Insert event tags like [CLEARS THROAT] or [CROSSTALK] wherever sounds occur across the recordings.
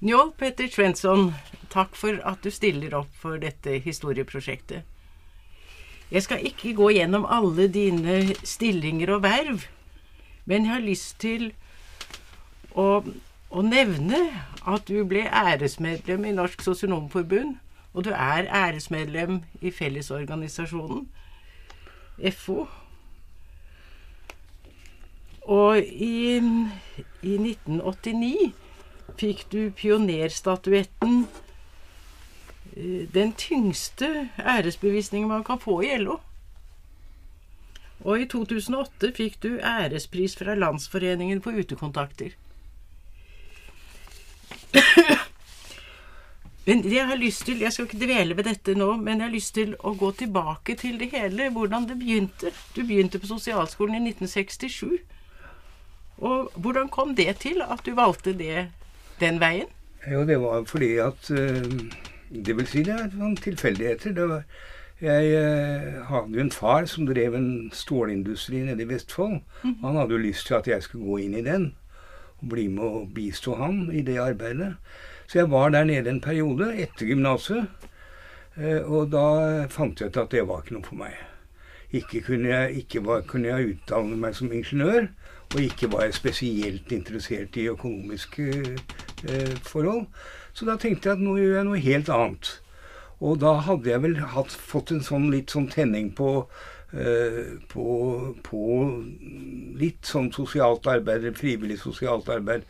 Njål Petter Svensson, takk for at du stiller opp for dette historieprosjektet. Jeg skal ikke gå gjennom alle dine stillinger og verv, men jeg har lyst til å, å nevne at du ble æresmedlem i Norsk Sosionomforbund, og du er æresmedlem i Fellesorganisasjonen, FO. Og i, i 1989 fikk du pionerstatuetten eh, Den tyngste æresbevisningen man kan få i LO. Og i 2008 fikk du ærespris fra Landsforeningen for utekontakter. Men jeg har lyst til, jeg skal ikke dvele ved dette nå, men jeg har lyst til å gå tilbake til det hele, hvordan det begynte. Du begynte på sosialskolen i 1967. Og hvordan kom det til at du valgte det den veien? Jo, det var fordi at Det vil si det er sånn tilfeldigheter. Det var, jeg eh, hadde jo en far som drev en stålindustri nede i Vestfold. Mm. Han hadde jo lyst til at jeg skulle gå inn i den og bli med og bistå han i det arbeidet. Så jeg var der nede en periode etter gymnaset. Eh, og da fant jeg ut at det var ikke noe for meg. Ikke kunne jeg, ikke var, kunne jeg utdanne meg som ingeniør, og ikke var jeg spesielt interessert i økonomiske eh, forhold. Så da tenkte jeg at nå gjør jeg noe helt annet. Og da hadde jeg vel hatt, fått en sånn litt sånn tenning på, eh, på, på litt sånn sosialt arbeid, frivillig sosialt arbeid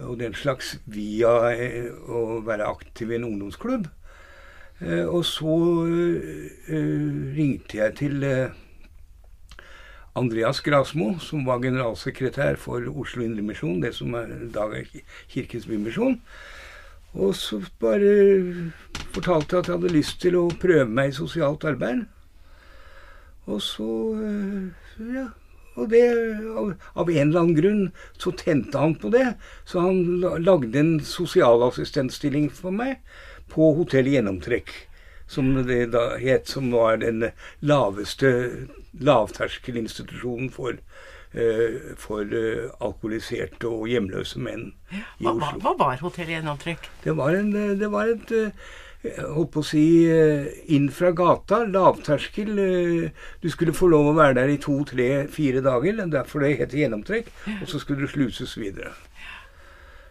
og den slags via eh, å være aktiv i en ungdomsklubb. Eh, og så eh, ringte jeg til eh, Andreas Grasmo, som var generalsekretær for Oslo Indremisjon, det som er i dag er Kirkens Bymisjon. Og så bare fortalte jeg at jeg hadde lyst til å prøve meg i sosialt arbeid. Og så ja. Og det, av en eller annen grunn så tente han på det. Så han lagde en sosialassistentstilling for meg på Hotell Gjennomtrekk. Som det da het, som var den laveste lavterskelinstitusjonen for Eh, for eh, alkoholiserte og hjemløse menn i hva, Oslo. Hva var Hotell Gjennomtrekk? Det var, en, eh, det var et holdt på å si inn fra gata, lavterskel. Du skulle få lov å være der i to, tre, fire dager. Derfor det heter gjennomtrekk. Og så skulle du sluses videre.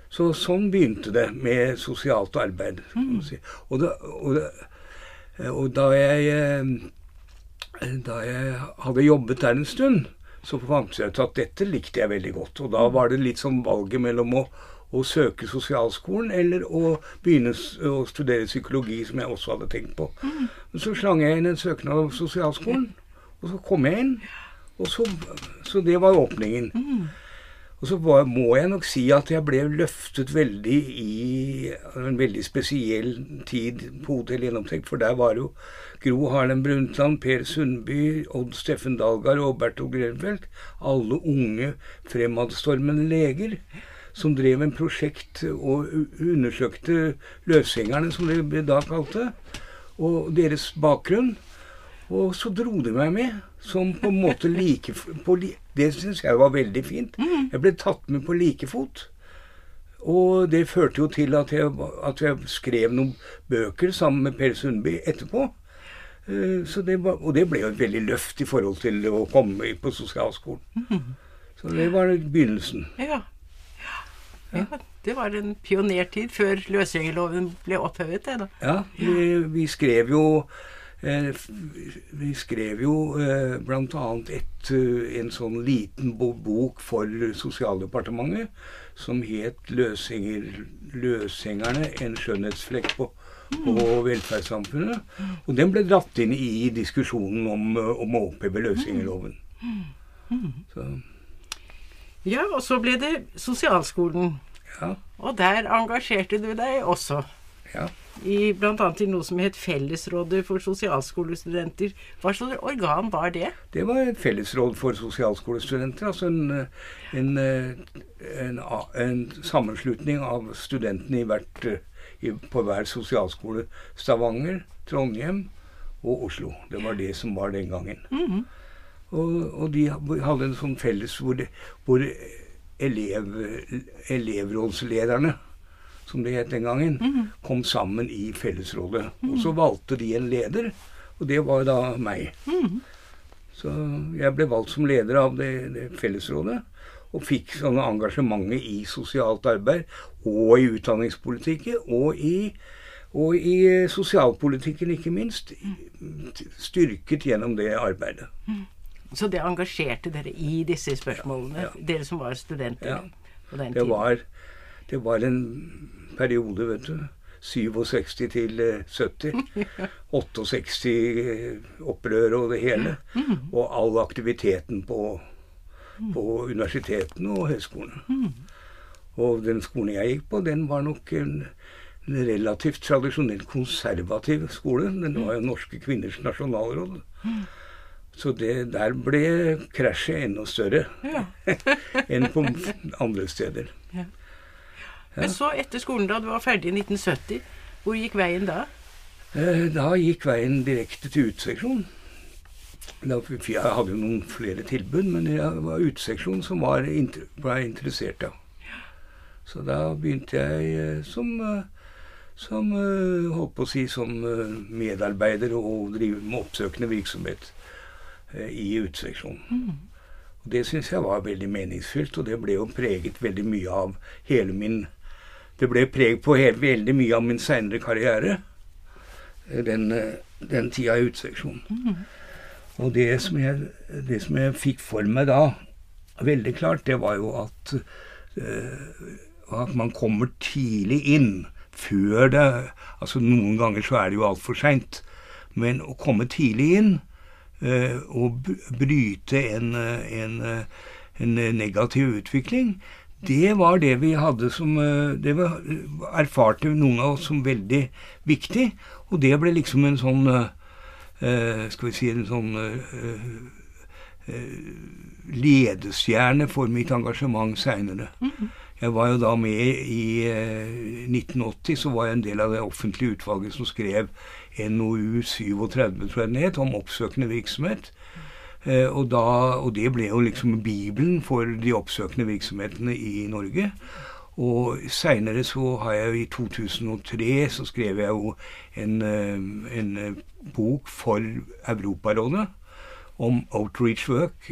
Så sånn begynte det med sosialt arbeid. Mm. Si. Og, da, og, da, og da, jeg, da jeg hadde jobbet der en stund, så fant jeg ut at dette likte jeg veldig godt. Og da var det litt sånn valget mellom å, å søke sosialskolen eller å begynne å studere psykologi, som jeg også hadde tenkt på. Men så slang jeg inn en søknad om sosialskolen, og så kom jeg inn. Og så, så det var åpningen. Og så var, må jeg nok si at jeg ble løftet veldig i en veldig spesiell tid på Hotell Gjennomtenkt, for der var jo Gro Harlem Brundtland, Per Sundby, Odd Steffen Dalgard og Berthold Grenfeldt. Alle unge fremadstormende leger som drev en prosjekt og undersøkte løsgjengerne, som det da kalte, og deres bakgrunn. Og så dro de meg med, som på en måte like på, Det syns jeg var veldig fint. Mm. Jeg ble tatt med på like fot. Og det førte jo til at jeg, at jeg skrev noen bøker sammen med Per Sundby etterpå. Eh, det var, og det ble jo et veldig løft i forhold til å komme på sosialskolen. Mm. Så det var begynnelsen. Ja. ja. ja. Det var en pionertid før løsgjengerloven ble opphevet. Det, da. Ja, vi, vi skrev jo vi skrev jo eh, bl.a. Eh, en sånn liten bok for Sosialdepartementet som het 'Løsengerne en skjønnhetsflekk på, på mm. velferdssamfunnet'. Og den ble dratt inn i diskusjonen om, om å oppheve løsgjengerloven. Mm. Ja, og så ble det sosialskolen. Ja. Og der engasjerte du deg også. Ja i bl.a. i noe som het Fellesrådet for sosialskolestudenter. Hva slags organ var det? Det var et fellesråd for sosialskolestudenter. Altså en, en, en, en sammenslutning av studentene i hvert, i, på hver sosialskole. Stavanger, Trondheim og Oslo. Det var det som var den gangen. Mm -hmm. og, og, de hadde en sånn felles hvor, hvor elev, elevrådslederne som det het den gangen, kom sammen i fellesrådet. Og så valgte de en leder, og det var da meg. Så jeg ble valgt som leder av det, det fellesrådet. Og fikk sånne engasjementet i sosialt arbeid og i utdanningspolitikken og i, og i sosialpolitikken, ikke minst. Styrket gjennom det arbeidet. Så det engasjerte dere i disse spørsmålene, Ja, dere som var studenter Ja. på den Det var, det var en periode, vet du. 67 til eh, 70. 68 [LAUGHS] eh, opprør og det hele. Og all aktiviteten på, på universitetene og høyskolene. Og den skolen jeg gikk på, den var nok en, relativt tradisjonelt konservativ skole. Den var jo Norske kvinners nasjonalråd. Så det, der ble krasjet enda større Ja. [LAUGHS] enn på andre steder. Men så, etter skolen, da du var ferdig i 1970, hvor gikk veien da? Eh, Da gikk veien direkte til uteseksjon. Da- Jeg hadde jo noen flere tilbud, men det var uteseksjon som var, ble jeg interessert av. Så da begynte jeg eh, som, eh, som holdt på å si som medarbeider og drive med oppsøkende virksomhet i uteseksjonen. Og Det syns jeg var veldig meningsfylt, og det ble jo preget veldig mye av hele min Det ble preg på helt, veldig mye av min seinere karriere eh, den, eh, den tida i uteseksjonen. Og det som, jeg, det som jeg fikk for meg da, veldig klart, det var jo at eh, at man kommer tidlig inn før det Altså noen ganger så er det jo altfor seint. Men å komme tidlig inn eh, og bryte en, en, en negativ utvikling, det var det vi hadde som eh, Det var, erfarte noen av oss som veldig viktig. Og det ble liksom en sånn eh, eh, Skal vi si en sånn ledestjerne for mitt engasjement seinere. Jeg var jo da med i eh, 1980, så var jeg en del av det offentlige utvalget som skrev NOU 37, tror jeg den het, om oppsøkende virksomhet. Eh, og, da, og det ble jo liksom bibelen for de oppsøkende virksomhetene i Norge. Og seinere så har jeg jo i 2003 så skrev jeg jo en, eh, en eh, bok for Europarådet om outreach work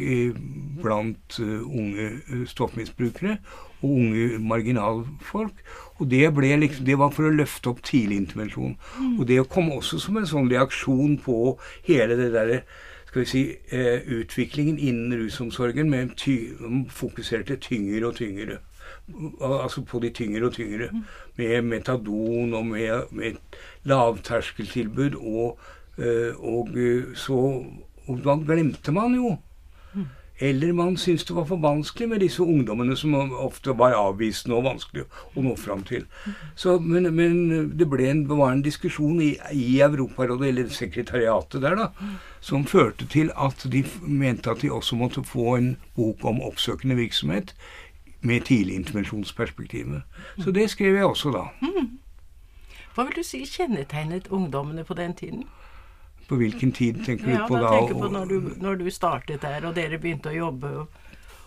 blant unge stoffmisbrukere og unge marginalfolk. Og det, ble liksom, det var for å løfte opp tidlig intervensjon. Og det kom også som en sånn reaksjon på hele det derre skal vi si, eh, utviklingen innen rusomsorgen med ty fokuserte tyngre og tyngre. Altså på de tyngre og tyngre. Med metadon og med, med lavterskeltilbud. Og, eh, og eh, så Og da glemte man jo. Eller man syntes det var for vanskelig med disse ungdommene som ofte var avvisende og vanskelig å nå fram til. Så, men, men det en, var en diskusjon i, i Europarådet, eller sekretariatet der, da, som førte til at de mente at de også måtte få en bok om oppsøkende virksomhet med tidligintervensjonsperspektivet. Så det skrev jeg også da. Hva vil du si kjennetegnet ungdommene på den tiden? På hvilken tid tenker Ja, du på da Jeg tenker på når du, når du startet der, og dere begynte å jobbe.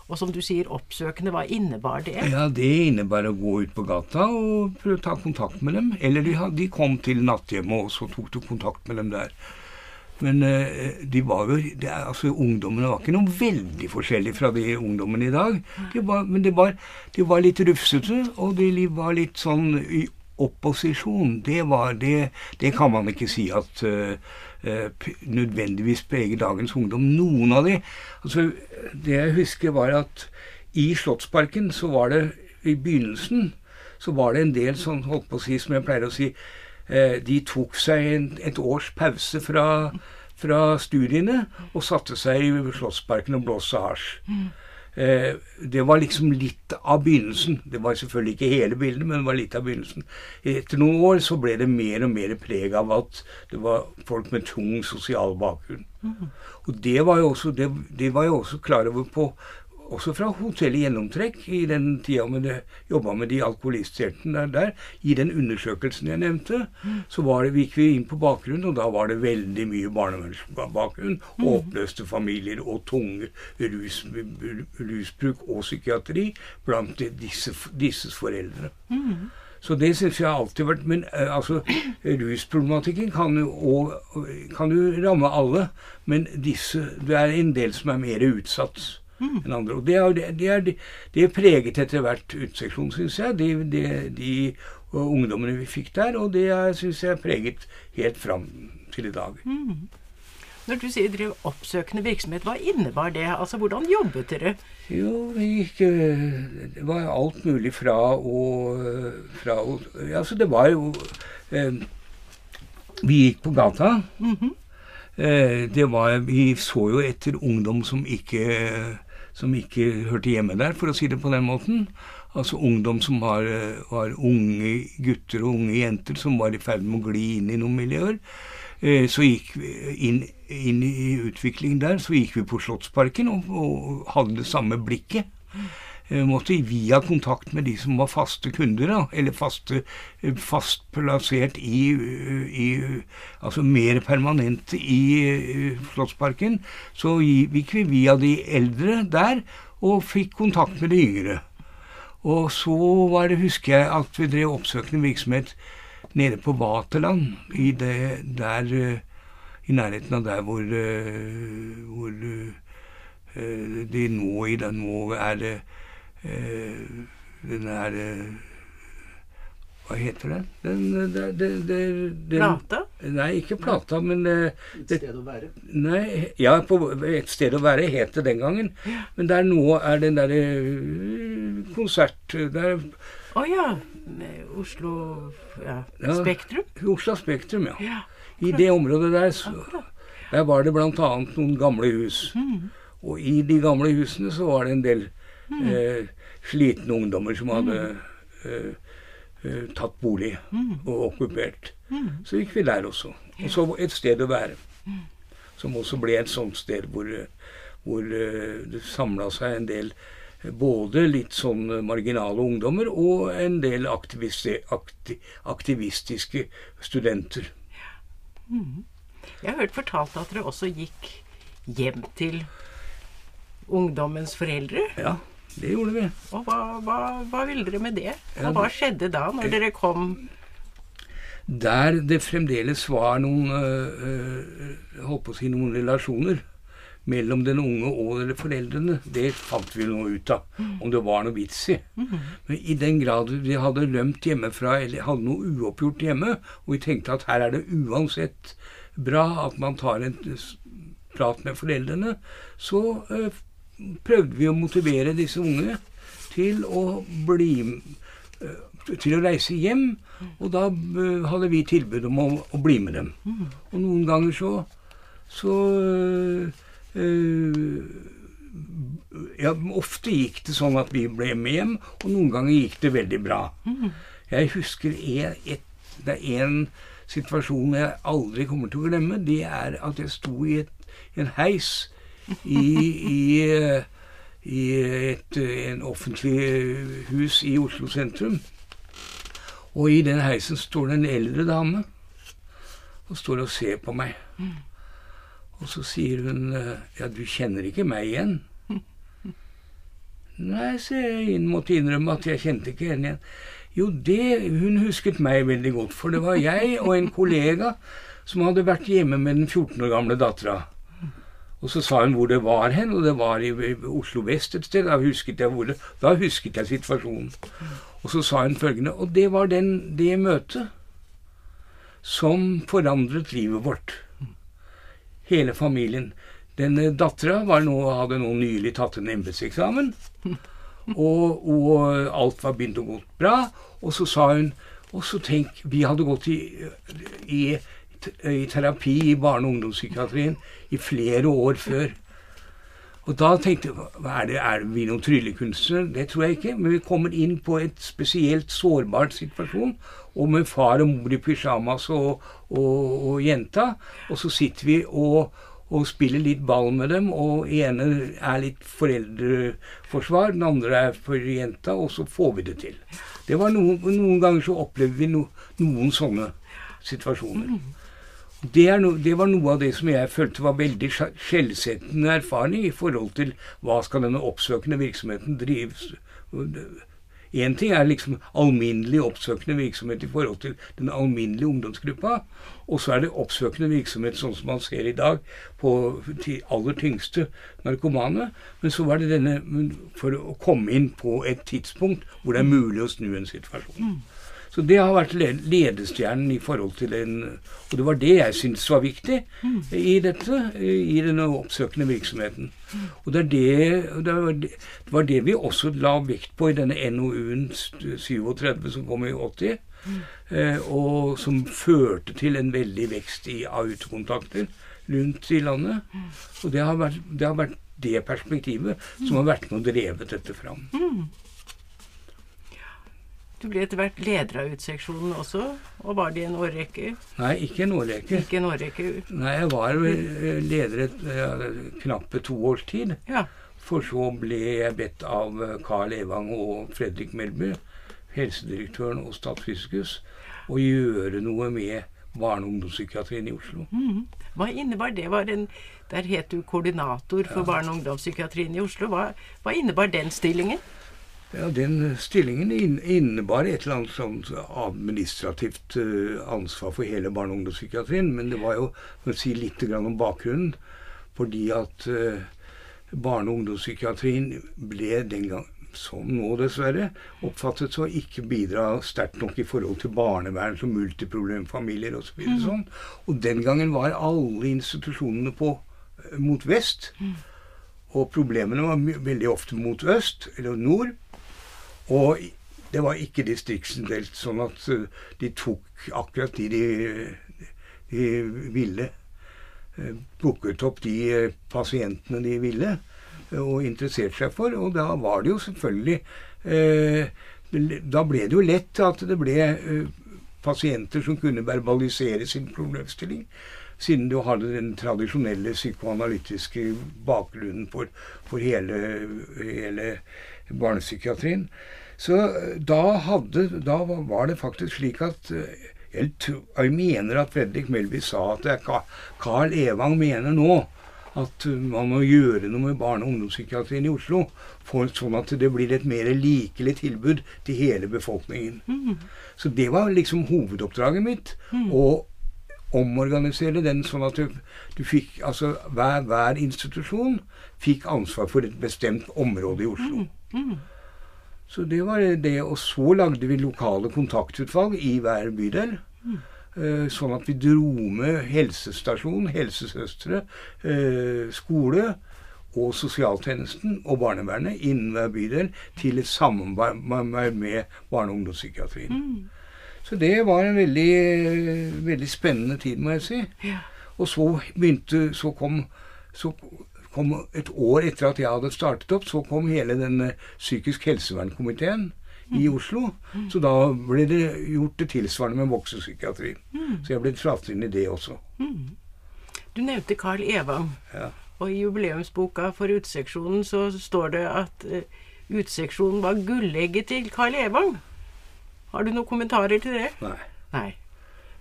Og, som du sier, oppsøkende. Hva innebar det? Ja, det innebar å gå ut på gata og prøve å ta kontakt med dem. Eller de, de kom til natthjemmet, og så tok du kontakt med dem der. Men eh, de var jo det altså Ungdommene var ikke noe veldig forskjellig fra de ungdommene i dag. De var, men de var, de var litt rufsete, og de var litt sånn i opposisjon. Det, var, det, det kan man ikke si at p- nødvendigvis preger dagens ungdom. Noen av de altså Det jeg husker, var at i Slottsparken så var det i begynnelsen så var det en del som holdt på å si, som jeg pleier å si eh, De tok seg en, et års pause fra, fra studiene og satte seg i Slottsparken og blåste hasj. Eh, det var liksom litt av begynnelsen. Det var selvfølgelig ikke hele bildet, men det var litt av begynnelsen. Etter noen år så ble det mer og mer preg av at det var folk med tung sosial bakgrunn. Og det var jo også, det, det var jo også klar over på også fra hotellet Gjennomtrekk i den tida vi jobba med de alkoholistjentene der. I den undersøkelsen jeg nevnte, så var det, gikk vi inn på bakgrunnen, og da var det veldig mye barnevernsbakgrunn. Mm. oppløste familier og tunge rus, rusbruk og psykiatri blant disse, disses foreldre. Så det syns jeg alltid har vært Men eh, altså, rusproblematikken kan jo, og, kan jo ramme alle. Men disse, det er en del som er mer utsatt enn andre. Og det er, det er, det preget etter hvert utseksjon, syns jeg, de, de, de ungdommene vi fikk der. Og det syns jeg er preget helt fram til i dag. Når du sier drev oppsøkende virksomhet, hva innebar det? Altså, Hvordan jobbet dere? Jo, vi gikk eh, Det var alt mulig fra å fra å, Altså, det var jo eh, Vi gikk på gata. eh, det var Vi så jo etter ungdom som ikke som ikke hørte hjemme der, for å si det på den måten. Altså ungdom som var, var unge gutter og unge jenter som var i ferd med å gli inn i noen miljøer. Eh, så gikk vi inn, inn i utviklingen der, så gikk vi på Slottsparken og, og hadde det samme blikket. Eh, måtte via kontakt med de som var faste kunder, da, eller faste, eh, fast plassert i, i Altså mer permanente i Slottsparken. Så gikk vi via de eldre der og fikk kontakt med de yngre. Og så var det, husker jeg, at vi drev oppsøkende virksomhet nede på Vaterland, i det der I nærheten av der hvor, hvor de nå i den nå er det den er Hva heter den? den, den, den, den Plata? Nei, ikke Plata, men Et sted å være. Nei, ja, på Et sted å være het det den gangen. Men der nå er den derre konsert der, Å ja. Oslo ja, Ja. Spektrum? Oslo Spektrum, ja. Ja. I det området der så, Der var det bl.a. noen gamle hus. Og i de gamle husene så var det en del eh, slitne ungdommer som hadde eh, eh, tatt bolig og okkupert. Så gikk vi der også. Og så et sted å være. Som også ble et sånt sted hvor, hvor det samla seg en del både litt sånn marginale ungdommer og en del aktivisti, akti, aktivistiske studenter. Jeg har hørt fortalt at dere også gikk hjem til ungdommens foreldre. Ja, det gjorde vi. Og hva, hva, hva ville dere med det? Og hva skjedde da, når dere kom Der det fremdeles var noen øh, øh, holdt på å si noen relasjoner mellom den unge og foreldrene, det fant vi nå ut av. Om det var noe vits i. Men i den grad vi hadde rømt hjemmefra eller hadde noe uoppgjort hjemme, og vi tenkte at her er det uansett bra at man tar en prat med foreldrene, så øh, prøvde vi å motivere disse unge til å bli øh, til å reise hjem, og da øh, hadde vi tilbud om å, å bli med dem. Og noen ganger så så øh, ja, Ofte gikk det sånn at vi ble med hjem, og noen ganger gikk det veldig bra. Jeg husker en, et, det er en situasjon jeg aldri kommer til å glemme. Det er at jeg sto i et, en heis i, i, i et, en offentlig hus i Oslo sentrum. Og i den heisen står det en eldre dame og står og ser på meg. Og så sier hun eh, Ja, du kjenner ikke meg igjen? Nei, så jeg måtte innrømme at jeg kjente ikke henne igjen. Jo, det Hun husket meg veldig godt, for det var jeg og en kollega som hadde vært hjemme med den 14 år gamle dattera. Og så sa hun hvor det var hen, og det var i Oslo vest et sted. Da husket jeg, hvor det, da husket jeg situasjonen. Og så sa hun følgende Og det var den, det møtet som forandret livet vårt. Hele familien. Denne dattera hadde nå nylig tatt en embetseksamen. Og, og alt var begynt å gå bra. Og så sa hun Og så tenk, vi hadde gått i, i, i terapi i barne- og ungdomspsykiatrien i flere år før. Og da tenkte jeg er det, er vi noen tryllekunstnere? Det tror jeg ikke. Men vi kommer inn på et spesielt sårbart situasjon. Og med far og mor i pysjamas og, og, og jenta. Og så sitter vi og, og spiller litt ball med dem. Og ene er litt foreldreforsvar, den andre er for jenta. Og så får vi det til. Det var noen, noen ganger så opplevde vi no, noen sånne situasjoner. Det, no, det var noe av det som jeg følte var veldig skje- skjellsettende erfaring i forhold til hva skal denne oppsøkende virksomheten drives Én ting er liksom alminnelig oppsøkende virksomhet i forhold til den alminnelige ungdomsgruppa. Og så er det oppsøkende virksomhet sånn som man ser i dag på de aller tyngste narkomane. Men så var det denne for å komme inn på et tidspunkt hvor det er mulig å snu en situasjon. Så det har vært ledestjernen i forhold til en Og det var det jeg syntes var viktig i dette, i denne oppsøkende virksomheten. Og det, det, det, var det, vi også la vekt på i denne NOU-en 37 som kom i 80. Eh, og som førte til en veldig vekst i AUT-kontakter rundt i landet. Og det har vært det, har vært det perspektivet som har vært med og drevet dette fram. Du ble etter hvert leder av utseksjonen også, og var det i en årrekke? Nei, ikke en årrekke. Ikke en årrekke. Nei, jeg var leder et ja, knappe to års tid. Ja. For så ble jeg bedt av Carl Evang og Fredrik Melby, helsedirektøren og Statsfiskus, å gjøre noe med barne- og ungdomspsykiatrien i Oslo. Mm. Hva innebar det? Var en, der het du koordinator for ja. barne- og ungdomspsykiatrien i Oslo. Hva, hva innebar den stillingen? Ja, Den stillingen innebar et eller annet sånt administrativt ansvar for hele barne- og ungdomspsykiatrien. Men det var jo for å si litt om bakgrunnen. Fordi at barne- og ungdomspsykiatrien ble den gang, som nå dessverre, oppfattet så ikke bidra sterkt nok i forhold til barnevern som multiproblemfamilier osv. Så sånn. og den gangen var alle institusjonene på, mot vest. Og problemene var veldig ofte mot øst eller nord. Og det var ikke distriktsdelt, sånn at de tok akkurat de de, de ville. Booket opp de pasientene de ville og interesserte seg for. Og da var det jo selvfølgelig Da ble det jo lett at det ble pasienter som kunne verbalisere sin problemstilling. Siden du hadde den tradisjonelle psykoanalytiske bakgrunnen for, for hele, hele barnepsykiatrien. Så da, hadde, da, var det faktisk slik at jeg, jeg mener at Fredrik Melby sa at Carl Evang mener nå at man må gjøre noe med barne- og ungdomspsykiatrien i Oslo, for, sånn at det blir et mer likelig tilbud til hele befolkningen. Mm. Så det var liksom hovedoppdraget mitt. Mm. Å omorganisere den sånn at du, du fikk Altså hver, hver, institusjon fikk ansvar for et bestemt område i Oslo. Mm. Så det var det. Og så lagde vi lokale kontaktutvalg i hver bydel. Sånn at vi dro med helsestasjon, helsesøstre, skole og sosialtjenesten og barnevernet innen hver bydel til et samarbeid med barne- og ungdomspsykiatrien. Mm. Så det var en veldig, veldig spennende tid, må jeg si. Ja. Og så begynte Så kom, så kom et år etter at jeg hadde startet opp, så kom hele den psykisk helsevernkomiteen i Oslo. Så da ble det gjort det tilsvarende med voksepsykiatri. Så jeg ble dratt inn i det også. Du nevnte Carl Evang. Ja. Og i jubileumsboka for uteseksjonen så står det at uh, uteseksjonen var gullegget til Carl Evang. Har du noen kommentarer til det? Nei. Nei.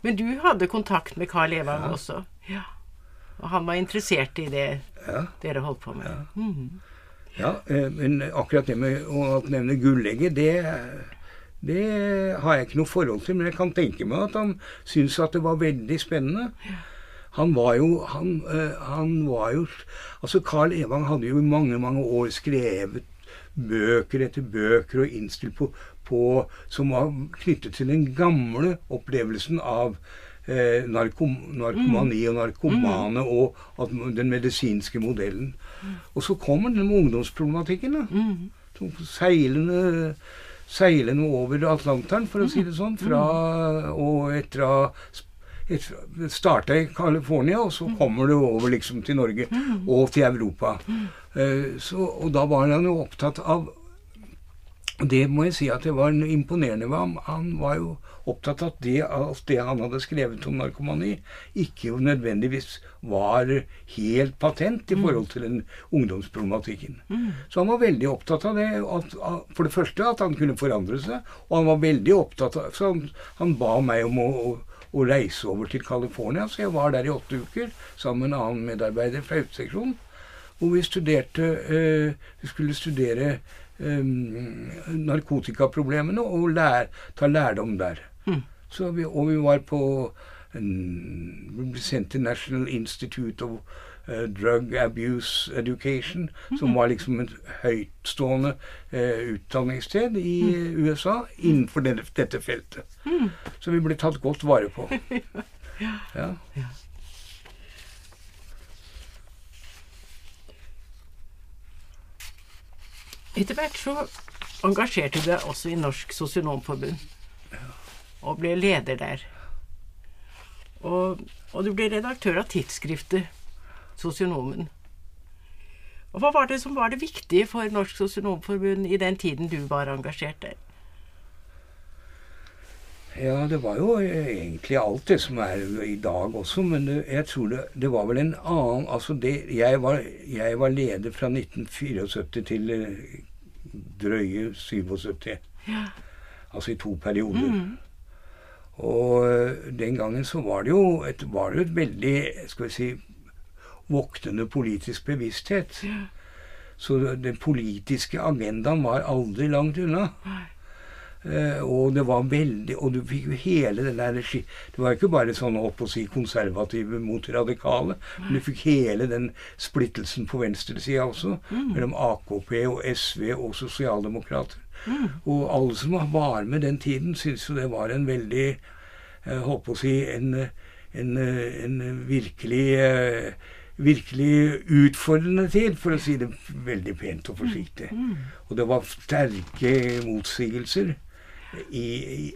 Men du hadde kontakt med Carl Evang Ja. også? Ja. Og han var interessert i det Ja. dere holdt på med? Mhm. Ja, eh, men akkurat det med å nevne gullegget, det, det har jeg ikke noe forhold til. Men jeg kan tenke meg at han syntes at det var veldig spennende. Han var jo han, eh, han var jo Altså, Carl Evang hadde jo i mange, mange år skrevet bøker etter bøker og innstilt på, på Som var knyttet til den gamle opplevelsen av eh, narkom, narkomani og narkomane og at, den medisinske modellen. Og så kommer den med ungdomsproblematikken. da. Som seilende, seilende over Atlanteren, for å si det sånn. Fra, og etter å ha starta i California, og så kommer det over liksom til Norge og til Europa. Eh, Så, og da var han jo opptatt av Det må jeg si at det var imponerende ved ham. Han var jo opptatt av at det, at det han hadde skrevet om narkomani, ikke nødvendigvis var helt patent i forhold til den ungdomsproblematikken. Så han var veldig opptatt av det. At, for det første at han kunne forandre seg, og han var veldig opptatt av Så han, han ba meg om å, å, å reise over til California, så jeg var der i åtte uker sammen med en annen medarbeider fra uteseksjonen. Hvor vi studerte Vi skulle studere øh, narkotikaproblemene og lære, ta lærdom der. Mm. Så vi, og vi var på Vi ble sendt til National Institute of uh, Drug Abuse Education, som var liksom et høytstående uh, utdanningssted i USA innenfor denne, dette feltet. Så vi ble tatt godt vare på. [LAUGHS] Ja. Etter hvert så engasjerte du deg også i Norsk Sosionomforbund. Og ble leder der. Og, og du ble redaktør av tidsskriftet Sosionomen. Og Hva var det som var det viktige for Norsk Sosionomforbund i den tiden du var engasjert der? Ja, det var jo egentlig alt det som er i dag også, men det, jeg tror det, det var vel en annen Altså, det, jeg, var, jeg var leder fra 1974 til eh, drøye 77. Ja. Altså i to perioder. Og eh, den gangen så var det jo et, var det et veldig, skal vi si, voktende politisk bevissthet. Så den politiske agendaen var aldri langt unna. Nei. Eh, og det var veldig Og du fikk jo hele den der Det var ikke bare sånn opp å si konservative mot radikale, men du fikk hele den splittelsen på venstresida også, mellom AKP og SV og sosialdemokrater. Og alle som var med den tiden, syntes jo det var en veldig Jeg holdt på å si en, en, en virkelig eh, Virkelig utfordrende tid, for å si det veldig pent og forsiktig. Og det var sterke motsigelser i, i,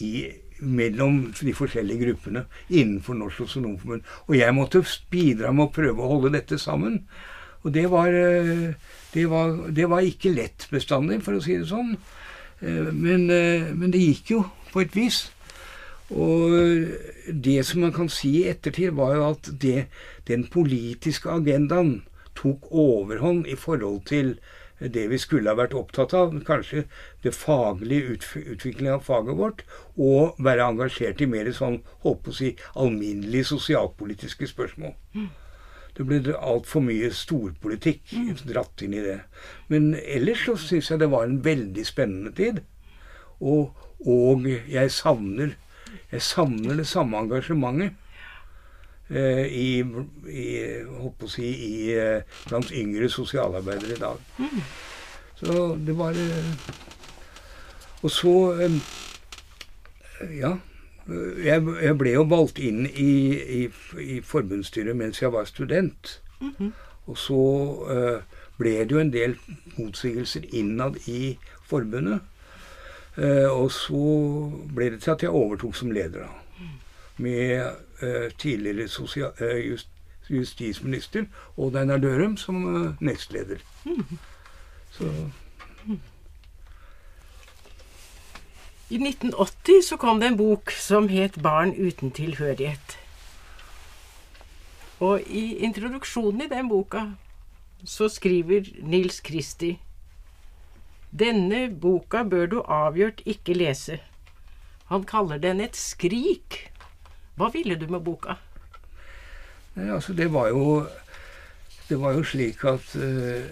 i, mellom de forskjellige gruppene innenfor Norsk Sosionomforbund. Og jeg måtte bidra med å prøve å holde dette sammen. Og det var, eh, det var, det var ikke lett bestandig, for å si det sånn. Eh, Men, eh, men det gikk jo, på et vis. Og det som man kan si i ettertid, var jo at det, den politiske agendaen tok overhånd i forhold til det vi skulle ha vært opptatt av, kanskje det faglige utviklingen av faget vårt, og være engasjert i mer sånn, holdt på å si, alminnelige sosialpolitiske spørsmål. Det ble altfor mye storpolitikk dratt inn i det. Men ellers så syns jeg det var en veldig spennende tid. Og, og jeg savner jeg savner det samme engasjementet eh, i, i, holdt på å si, i, eh, blant yngre sosialarbeidere i dag. Så det var eh, Og så eh, Ja. Jeg, jeg ble jo valgt inn i, i, i forbundsstyret mens jeg var student. Og så uh, ble det jo en del motsigelser innad i forbundet. Uh, og så ble det til at jeg overtok som leder, da. Med uh, tidligere sosial, just, justisminister Odd Einar Dørum som nestleder. Så I 1980 så kom det en bok som het 'Barn uten tilhørighet'. Og i introduksjonen i den boka så skriver Nils Kristi Denne boka bør du avgjort ikke lese. Han kaller den et skrik. Hva ville du med boka? Nei, altså, det var jo Det var jo slik at uh,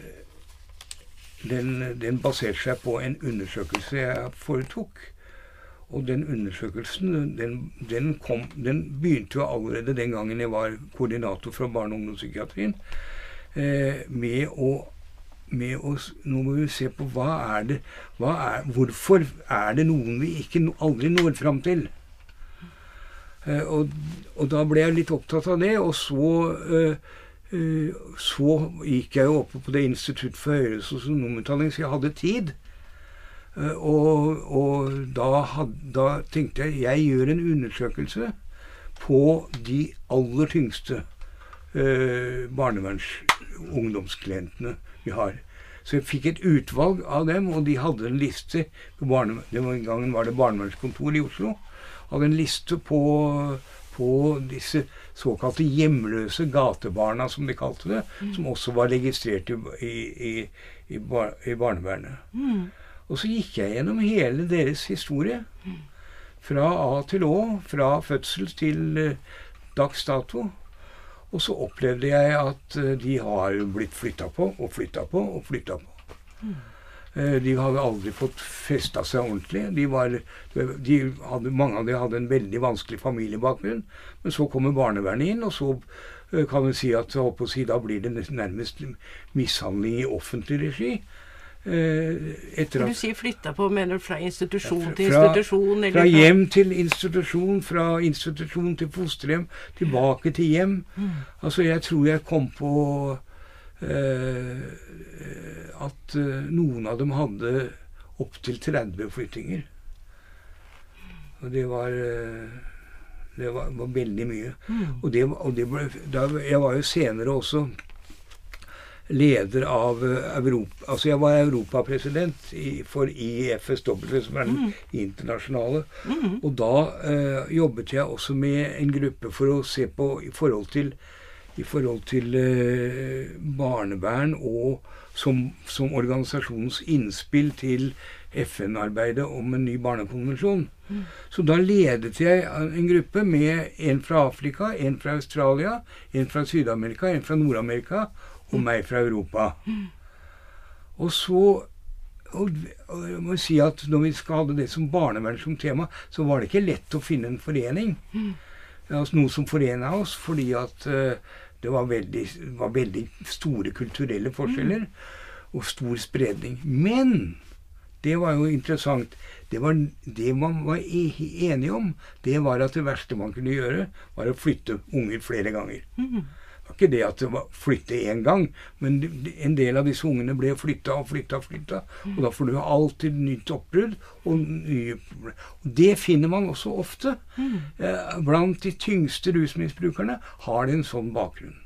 den, den baserte seg på en undersøkelse jeg foretok. Og den undersøkelsen den, den, kom, den begynte jo allerede den gangen jeg var koordinator fra barne- og ungdomspsykiatrien, eh, med å med å, Nå må vi se på hva er det hva er, Hvorfor er det noen vi ikke aldri når fram til? Eh, og, og da ble jeg litt opptatt av det, og så eh, eh, så gikk jeg jo oppe på det Institutt for høyere sosionomutdanning, så jeg hadde tid. Eh, og og da, had, da tenkte jeg jeg gjør en undersøkelse på de aller tyngste eh, barnevernsungdomsklientene vi har. Så jeg fikk et utvalg av dem, og de hadde en liste Den gangen var det barnevernskontor i Oslo. Hadde en liste på, på disse såkalte hjemløse gatebarna, som de kalte det. Som også var registrert i, i, i, i, bar, i barnevernet. Og så gikk jeg gjennom hele deres historie. Fra A til Å, fra fødsel til eh, dags dato. Og så opplevde jeg at eh, de har blitt flytta på og flytta på og flytta på. Eh, de hadde aldri fått festa seg ordentlig. De var, de hadde, mange av dem hadde en veldig vanskelig familiebakgrunn. Men så kommer barnevernet inn, og så kan vi si at si, da blir det nærmest mishandling i offentlig regi. Eh, etter at, du sier flytta på, mener du fra institusjon til fra, institusjon? Eller fra hjem til institusjon, fra institusjon til fosterhjem, tilbake til hjem. Mm. Altså, jeg tror jeg kom på uh, at uh, noen av dem hadde opptil 30 flyttinger. Og det var uh, Det var, var, veldig mye. Mm. Og, det, og det ble, da, jeg var jo senere også leder av eh, Europa Altså jeg var europapresident for IFSW, som er den mm. internasjonale. Mm. Og da eh, jobbet jeg også med en gruppe for å se på i forhold til, i forhold til eh, barnevern og som, som, organisasjonens innspill til FN-arbeidet om en ny barnekonvensjon. Mm. Så da ledet jeg en gruppe med en fra Afrika, en fra Australia, en fra Syd-Amerika, en fra Nord-Amerika og meg fra Europa. Og så og, jeg må si at når vi skal hadde det som barnevern som tema, så var det ikke lett å finne en forening. Altså noe som forena oss, fordi at uh, det var veldig, var veldig, store kulturelle forskjeller og stor spredning. Men det var jo interessant. Det, var, det man var e-, enige om, det var at det verste man kunne gjøre, var å flytte unger flere ganger. Var ikke det at det var flytte én gang, men en del av disse ungene ble flytta og flytta og flytta. Og da får du alltid nytt oppbrudd. Og nye og det finner man også ofte. Mm. Eh, blant de tyngste rusmisbrukerne har det en sånn bakgrunn.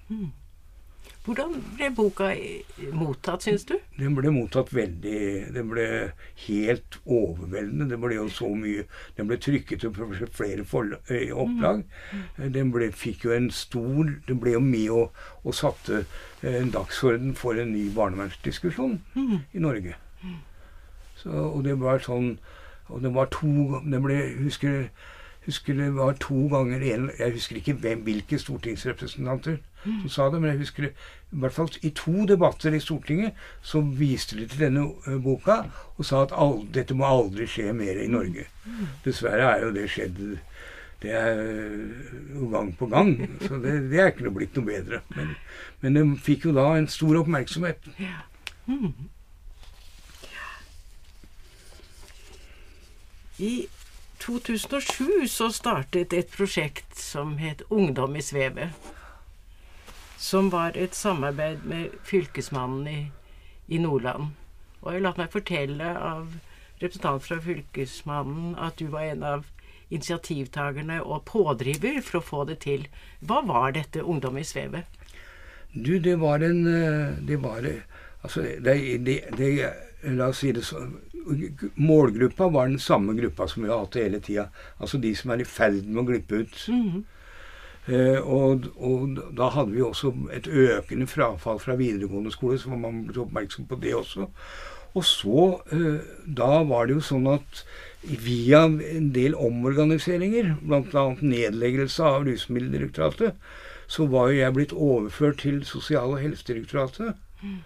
Mm. Hvordan ble boka mottatt, syns du? Den ble mottatt veldig Den ble helt overveldende. Den ble jo så mye Den ble trykket på flere opplag. Mm. Den ble, fikk jo en stor Den ble jo med og, og satte en dagsorden for en ny barnevernsdiskusjon mm. i Norge. Så, og det var sånn Og det var to Det ble Husker husker det var to ganger en, Jeg husker ikke hvem, hvilke stortingsrepresentanter som sa det, men jeg husker det, i hvert fall i to debatter i Stortinget så viste de til denne uh, boka og sa at all, dette må aldri skje mer i Norge. Dessverre er jo det skjedd det er jo gang på gang. Så det, det er ikke noe blitt noe bedre. Men, men det fikk jo da en stor oppmerksomhet. Ja. Mm. I 2007 så startet et prosjekt som het Ungdom i svevet. Som var et samarbeid med Fylkesmannen i, i Nordland. Og jeg latt meg fortelle av representant fra Fylkesmannen at du var en av initiativtakerne og pådriver for å få det til. Hva var dette Ungdom i svevet? Du, det var en eh, Det var Altså, det, det, det La oss si det sånn målgruppa var den samme gruppa som vi har hatt hele tida. Altså de som er i ferd med å glippe ut. Mm -hmm. eh, og, og, da hadde vi også et økende frafall fra videregående skole, så man ble oppmerksom på det også. Og så eh, Da var det jo sånn at via en del omorganiseringer, bl.a. nedleggelse av Rusmiddeldirektoratet, så var jo jeg blitt overført til Sosial- og helsedirektoratet. Mm.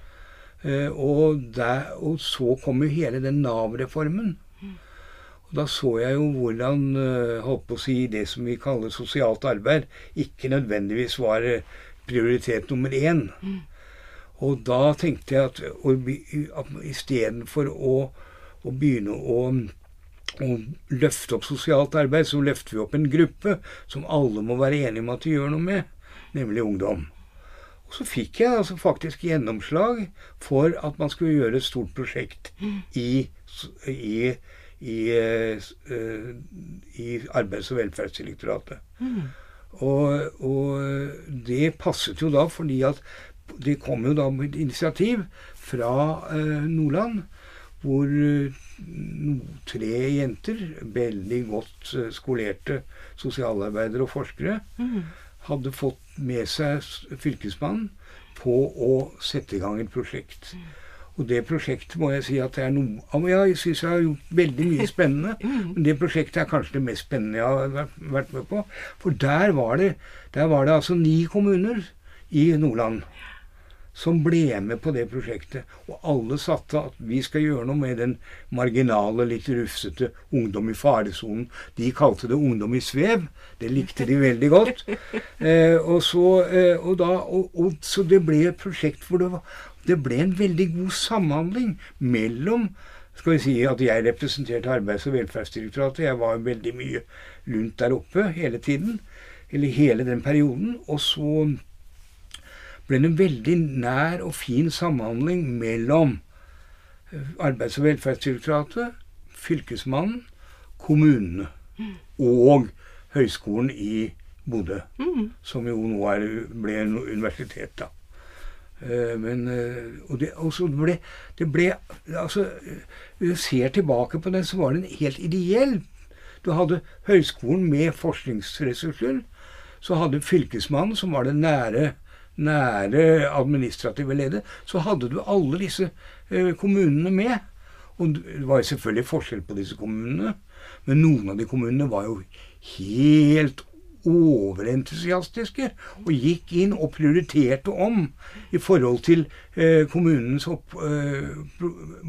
Eh, og, der, og, så kom jo hele den Nav-reformen. Og da så jeg jo hvordan eh, holdt på å si, det som vi kaller sosialt arbeid, ikke nødvendigvis var eh, prioritet nummer én. Og da tenkte jeg at, at istedenfor å, å begynne å å løfte opp sosialt arbeid, så løfter vi opp en gruppe som alle må være enige om at de gjør noe med, nemlig ungdom så fikk jeg altså faktisk gjennomslag for at man skulle gjøre et stort prosjekt i, i, i, uh, i Arbeids- og velferdsdirektoratet. Mm. Og, og, det passet jo da fordi at det kom jo da med et initiativ fra uh, Nordland hvor uh, tre jenter, veldig godt skolerte sosialarbeidere og forskere, mm hadde fått med seg Fylkesmannen på å sette i gang et prosjekt. Og det prosjektet må jeg si at det er noe Ja, jeg syns jeg har gjort veldig mye spennende. [LAUGHS] Men det prosjektet er kanskje det mest spennende jeg har vært med på. For der var det, der var det altså ni kommuner i Nordland. Som ble med på det prosjektet. Og alle satte at vi skal gjøre noe med den marginale, litt rufsete ungdom i faresonen. De kalte det ungdom i svev. Det likte de veldig godt. [LAUGHS] Eh, og så, eh, og da, og, og, så det ble et prosjekt hvor det, var, det ble en veldig god samhandling mellom skal vi si at jeg representerte Arbeids- og velferdsdirektoratet. Jeg var veldig mye lunt der oppe hele tiden. Eller hele den perioden. Og så ble det en veldig nær og fin samhandling mellom eh, Arbeids- og velferdsdirektoratet, Fylkesmannen, kommunene og Høgskolen i Bodø. Mm. Som jo nå er, ble en universitet, da. Eh, Men, eh, og det, ble, det ble altså, Hvis du ser tilbake på den, så var den helt ideell Du hadde høyskolen med forskningsressurser. Så hadde Fylkesmannen, som var det nære, nære administrative leder, Så hadde du alle disse eh, kommunene med. Og det var selvfølgelig forskjell på disse kommunene. Men noen av de kommunene var jo helt overentusiastiske og gikk inn og prioriterte om i forhold til eh, kommunens opp, eh,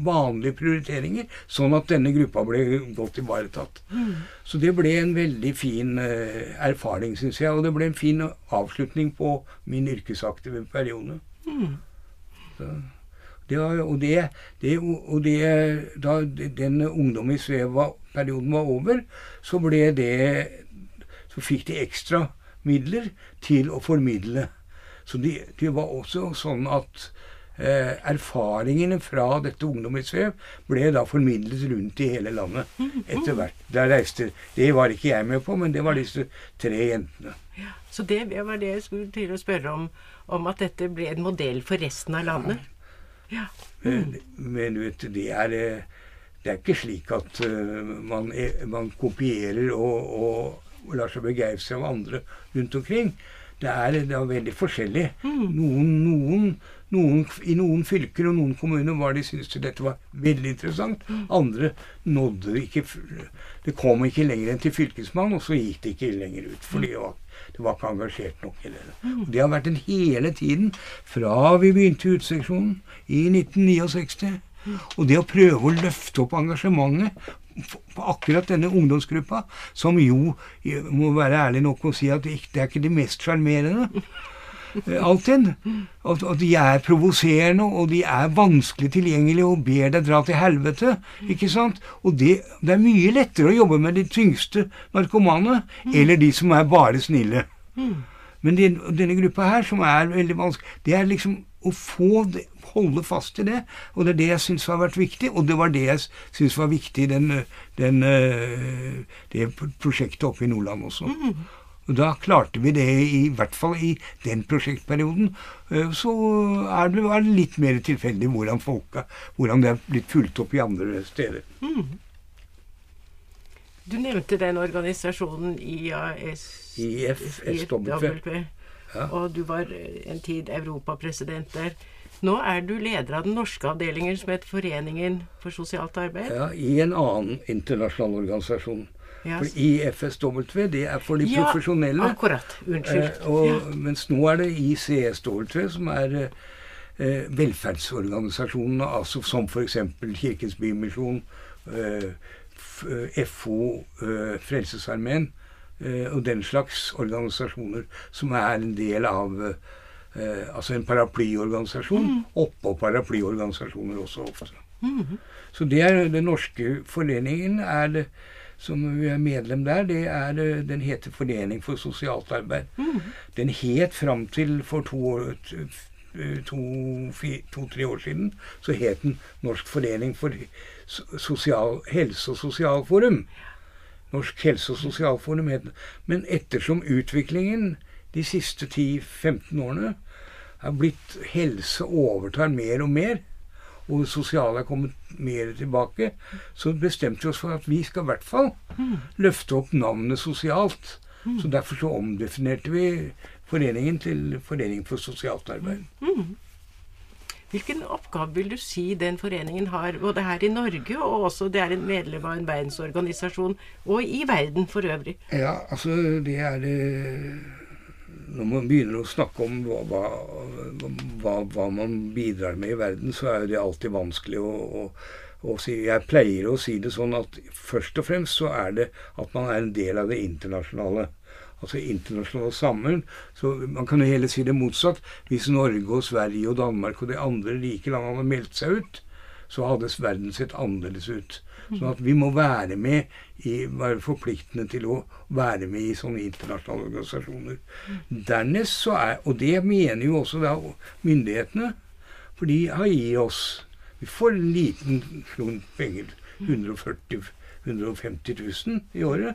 vanlige prioriteringer, sånn at denne gruppa ble godt ivaretatt. Så det ble en veldig fin eh, erfaring, syns jeg. Og det ble en fin avslutning på min yrkesaktive periode. Så, det var, og det, det, og det, da den ungdom i Sveva-perioden var over, så ble det så fikk de ekstra midler til å formidle. Så det de var også sånn at eh, erfaringene fra dette ungdomsmuseet ble da formidlet rundt i hele landet etter hvert. Der reiste, Det var ikke jeg med på, men det var disse tre jentene. Ja, så det var det jeg skulle til å spørre om, om at dette ble en modell for resten av landet. Ja. Men, men du vet, det er eh, det er ikke slik at uh, man, er, man, kopierer og, og, og lar seg begeistre av andre rundt omkring. Det er, det er veldig forskjellig. Noen, noen, noen, I noen fylker og noen kommuner var de syntes dette var veldig interessant. Andre nådde det ikke Det kom ikke lenger enn til fylkesmannen, og så gikk det ikke lenger ut. fordi det var, det var ikke engasjert nok. Eller. Og det har vært en hele tiden fra vi begynte i Uteseksjonen i 1969. Og det å prøve å løfte opp engasjementet på akkurat denne ungdomsgruppa, som jo må være ærlig nok å si at det er ikke de mest sjarmerende Altid. alltid. At, at de er provoserende, og de er vanskelig tilgjengelige og ber deg dra til helvete. ikke sant? Og det, det er mye lettere å jobbe med de tyngste narkomane, eller de som er bare snille. Men den, denne gruppa her, som er veldig vanskelig, det er liksom å få det, holde fast i det. Og det er det jeg syns har vært viktig, og det var det jeg syns var viktig i øh, det prosjektet oppe i Nordland også. Og da klarte vi det, i hvert fall i den prosjektperioden. Øh, Så er det, litt mer tilfeldig hvordan, folka, hvordan det er blitt fulgt opp i andre steder. Du nevnte den organisasjonen IAS IF, SW. IFW, Ja. Og du var en tid europapresident der. Nå er du leder av den norske avdelingen som heter Foreningen for sosialt arbeid. Ja, I en annen internasjonal organisasjon. Ja, For IFSW, det er for de Ja, profesjonelle. Akkurat. Unnskyld. Eh, og, ja. Mens nå er det ICSW, som er eh, velferdsorganisasjonene, altså som f.eks. Kirkens Bymisjon, eh, FO, eh, Frelsesarmeen eh, og den slags organisasjoner som er en del av eh, altså en paraplyorganisasjon. Oppå paraplyorganisasjoner også ofte. Så det er den norske foreningen er det, som vi er medlem der, det er, eh, den heter Forening for sosialt arbeid. Den het fram til for to-tre to-tre to, to-tre år siden, så het den Norsk forening for sosial, helse- og sosialforum. Norsk helse- og sosialforum het. Men ettersom utviklingen de siste 10-15 årene er blitt Helse overtar mer og mer, og det sosiale er kommet mer tilbake, så bestemte vi oss for at vi skal i hvert fall løfte opp navnet sosialt. Så derfor så omdefinerte vi foreningen til Forening for sosialt arbeid. Hvilken oppgave vil du si den foreningen har, både her i Norge og også det er en medlem av en verdensorganisasjon, og i verden for øvrig? Ja, altså det er det, når man begynner å snakke om hva, hva, hva, man bidrar med i verden, så er det alltid vanskelig å, å, å, si. Jeg pleier å si det sånn at først og fremst så er det at man er en del av det internasjonale. Altså internasjonale sammen. Så man kan jo heller si det motsatt. Hvis Norge og Sverige og Danmark og de andre rike landene hadde meldt seg ut, så hadde verden sett annerledes ut. Sånn at vi må være med i, være forpliktende til å være med i sånne internasjonale organisasjoner. Dernest så er Og det mener jo også da myndighetene. For de har gitt oss Vi får en liten slump penger. 140 150 000 i året.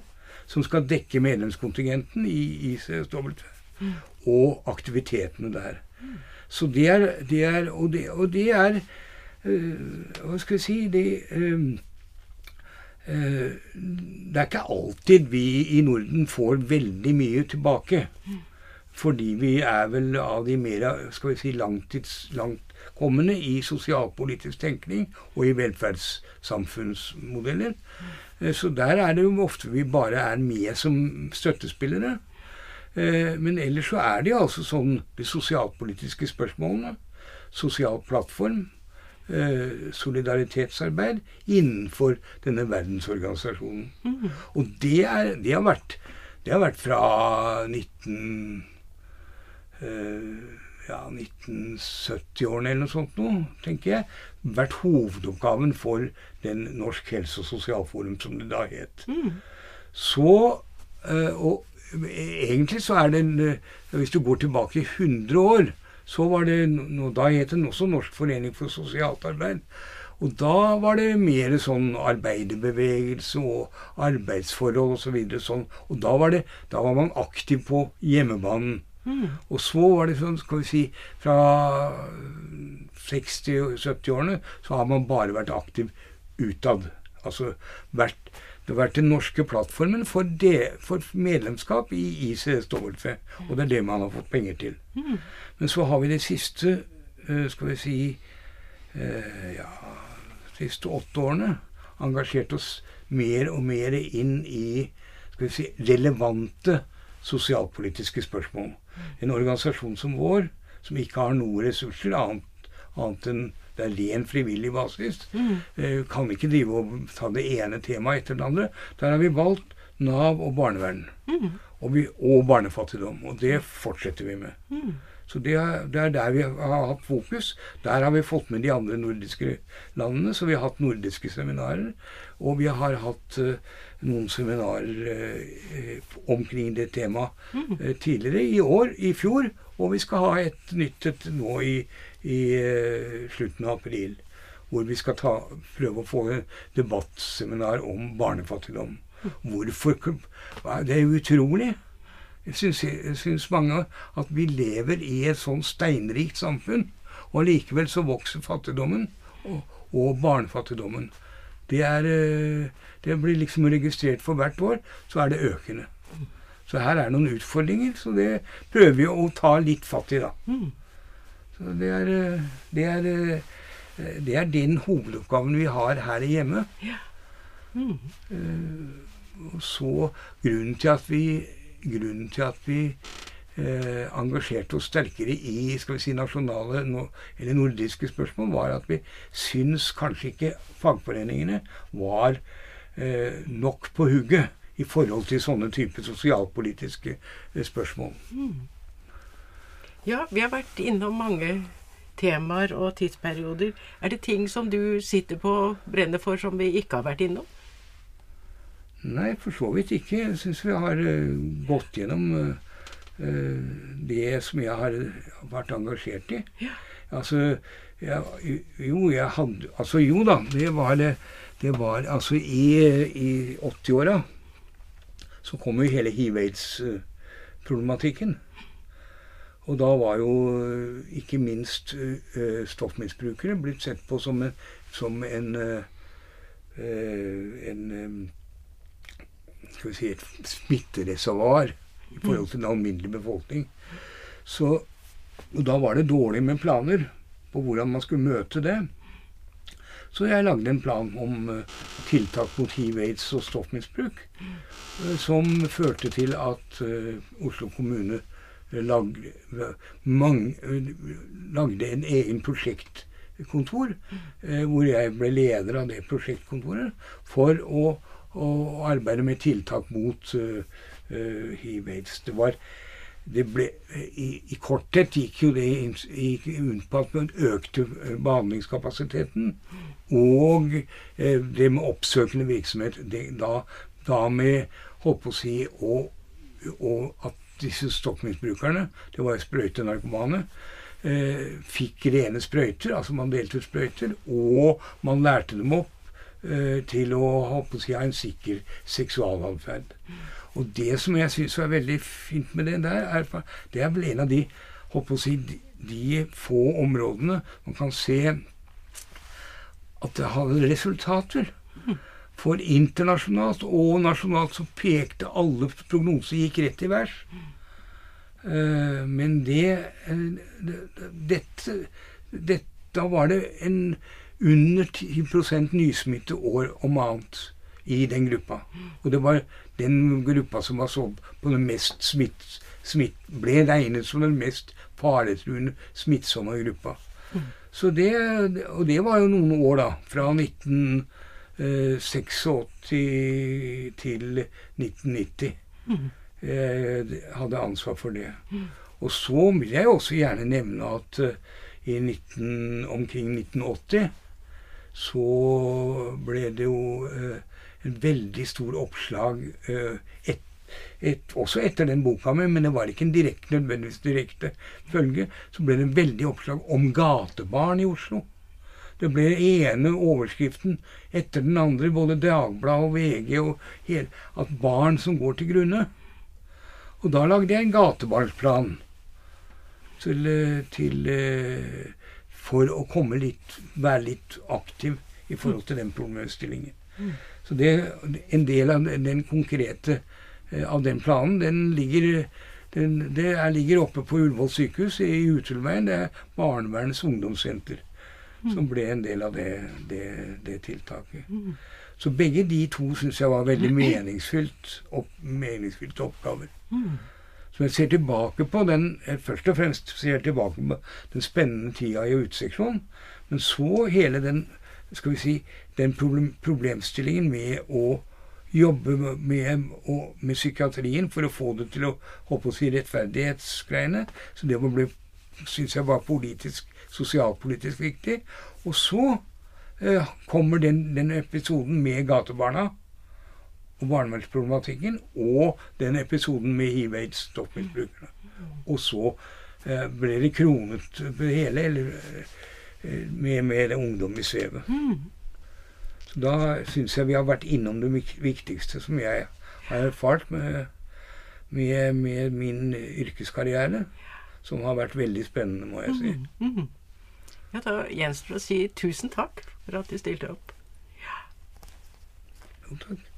Som skal dekke medlemskontingenten i ICSW. Og aktivitetene der. Så det er, det er og, det, og det er øh, Hva skal vi si det, øh, Eh, det er ikke alltid vi i Norden får veldig mye tilbake. Fordi vi er vel av de mer skal vi si, langtidslangtkommende i sosialpolitisk tenkning og i velferdssamfunnsmodeller. Eh, så der er det jo ofte vi bare er med som støttespillere. Eh, men ellers så er det altså sånn de sosialpolitiske spørsmålene. Sosial plattform Eh, solidaritetsarbeid innenfor denne verdensorganisasjonen. Mm. Og det, er, det, har vært, det, har vært, fra 19... Ja, 1970-årene eller noe sånt noe, tenker jeg, vært hovedoppgaven for den Norsk helse- og sosialforum, som det da het. Mm. Så uh, Og egentlig så er det en, Hvis du går tilbake 100 år, så var det, Da het den også Norsk forening for sosialt arbeid. Og da var det mer sånn arbeiderbevegelse og arbeidsforhold osv. Så sånn. Og da var, det, da var man aktiv på hjemmebanen. Mm. Og så var det sånn, skal vi si, fra 60-70-årene så har man bare vært aktiv utad. Altså vært det har vært den norske plattformen for, det, for medlemskap i ICSW. Og det er det man har fått penger til. Mm. Men så har vi de siste eh, skal vi si eh, ja, siste åtte årene engasjert oss mer og mer inn i skal vi si, relevante sosialpolitiske spørsmål. En organisasjon som vår, som ikke har noen ressurser annet, annet enn det er ren frivillig basis, mm. eh, kan ikke drive og ta det ene temaet etter det andre. Der har vi valgt Nav og barnevern. Mm. Og, vi, og, barnefattigdom. Og det fortsetter vi med. Mm. Så det er, det er, der vi har hatt fokus. Der har vi fått med de andre nordiske landene. Så vi har hatt nordiske seminarer. Og vi har hatt uh, noen seminarer uh, omkring det temaet uh, tidligere. I år, i fjor. Og vi skal ha et nytt et nå i, i slutten av april. Hvor vi skal ta, prøve å få et debattseminar om barnefattigdom. Hvorfor Det er utrolig. Jeg syns, jeg syns mange at vi lever i et sånn steinrikt samfunn. Og likevel så vokser fattigdommen og, og barnefattigdommen. Det, er, eh, det blir liksom registrert for hvert år, så er det økende. Så her er det noen utfordringer, så det prøver vi å ta litt fatt i, da. Mm. Så det er, eh, det er, eh, det er den hovedoppgaven vi har her hjemme. Ja. Mm. Og så grunnen til at vi grunnen til at vi eh, engasjerte oss sterkere i skal vi si, nasjonale no, eller nordiske spørsmål, var at vi syns kanskje ikke fagforeningene var eh, nok på hugget i forhold til sånne typer sosialpolitiske eh, spørsmål. Mm. Ja, vi har vært innom mange temaer og tidsperioder. Er det ting som du sitter på og brenner for som vi ikke har vært innom? Nei, for så vidt ikke. Jeg syns vi har uh, gått gjennom uh, det som jeg har vært engasjert i. Ja. Altså, jeg, jo, jeg hadde Altså, jo da. Det var det, det var Altså, i, i 80-åra så kom jo hele hiv-aids-problematikken. Og da var jo ikke minst uh, stoffmisbrukere blitt sett på som en, som en, en skal vi si, et smittereservoar i forhold til den alminnelige befolkning. Så, og da var det dårlig med planer på hvordan man skulle møte det. Så jeg lagde en plan om uh, tiltak mot hiv, aids og stoffmisbruk. Uh, som førte til at uh, Oslo kommune lagde, mange, lagde en egen prosjektkontor, eh, hvor jeg ble leder av det prosjektkontoret, for å, å arbeide med tiltak mot uh, uh, hiv-aids. Det var det ble, i, i, korthet gikk jo det ut på at man økte behandlingskapasiteten. Og eh, det med oppsøkende virksomhet. Det, da, da, med holdt på å si og, og at disse stokkmisbrukerne, det var sprøytenarkomane, eh, fikk rene sprøyter. Altså man delte ut sprøyter. Og man lærte dem opp eh, til å, holdt på å si, ha en sikker seksualatferd. Og det som jeg syns var veldig fint med det der, er, det er vel en av de, å si, de, få områdene man kan se at det hadde resultater. For internasjonalt og nasjonalt så pekte alle prognoser gikk rett i værs. Uh, men det, uh, dette, dette Da var det en under 10% nysmitte år om annet i den gruppa. Og det var den gruppa som var så på den mest smitt, smitt ble regnet som den mest faretruende smittsomme gruppa. Så det, og det var jo noen år, da. Fra 1986 eh, til 1990. Mm. Jeg hadde ansvar for det. Og så vil jeg også gjerne nevne at uh, i 19, omkring 1980 så ble det jo en veldig stor oppslag uh, et, et, også etter den boka mi, men det var ikke en direkte, nødvendigvis direkte følge. Så ble det en veldig oppslag om gatebarn i Oslo. Det ble ene overskriften etter den andre, både Dagbladet og VG, og hele, at barn som går til grunne. Og da lagde jeg en gatebarnsplan til, eh, til, eh, for å komme litt, være litt aktiv i forhold til den problemstillingen. Mm. Så det, en del av den konkrete eh, av den planen, den ligger, den, det er, ligger oppe på Ullevål sykehus i Utelveien. Det er Barnevernets ungdomssenter mm. som ble en del av det, det, det tiltaket. Mm. Så begge de to syns jeg var veldig [CLEARS THROAT] meningsfylt, opp, meningsfylte oppgaver. Som jeg ser tilbake på den Først og fremst ser jeg tilbake på den spennende tida i uteseksjonen. Men så hele den skal vi si, den problem, problemstillingen med å jobbe med, med, psykiatrien for å få det til å håpe å si rettferdighetsgreiene. Så det ble, syns jeg var politisk, sosialpolitisk viktig. Og så eh, kommer den, den, episoden med gatebarna og barnevernsproblematikken, og den episoden med hiv-aids-stoffmisbrukerne. Og så eh, ble det kronet det hele, eller eh, med, med ungdom i svevet. Mm. Så da syns jeg vi har vært innom det viktigste som jeg har erfart med, med, med min yrkeskarriere. Som har vært veldig spennende, må jeg si. Mm, mm. Ja, Da gjenstår det å si tusen takk for at du stilte opp. Ja. Jo, takk.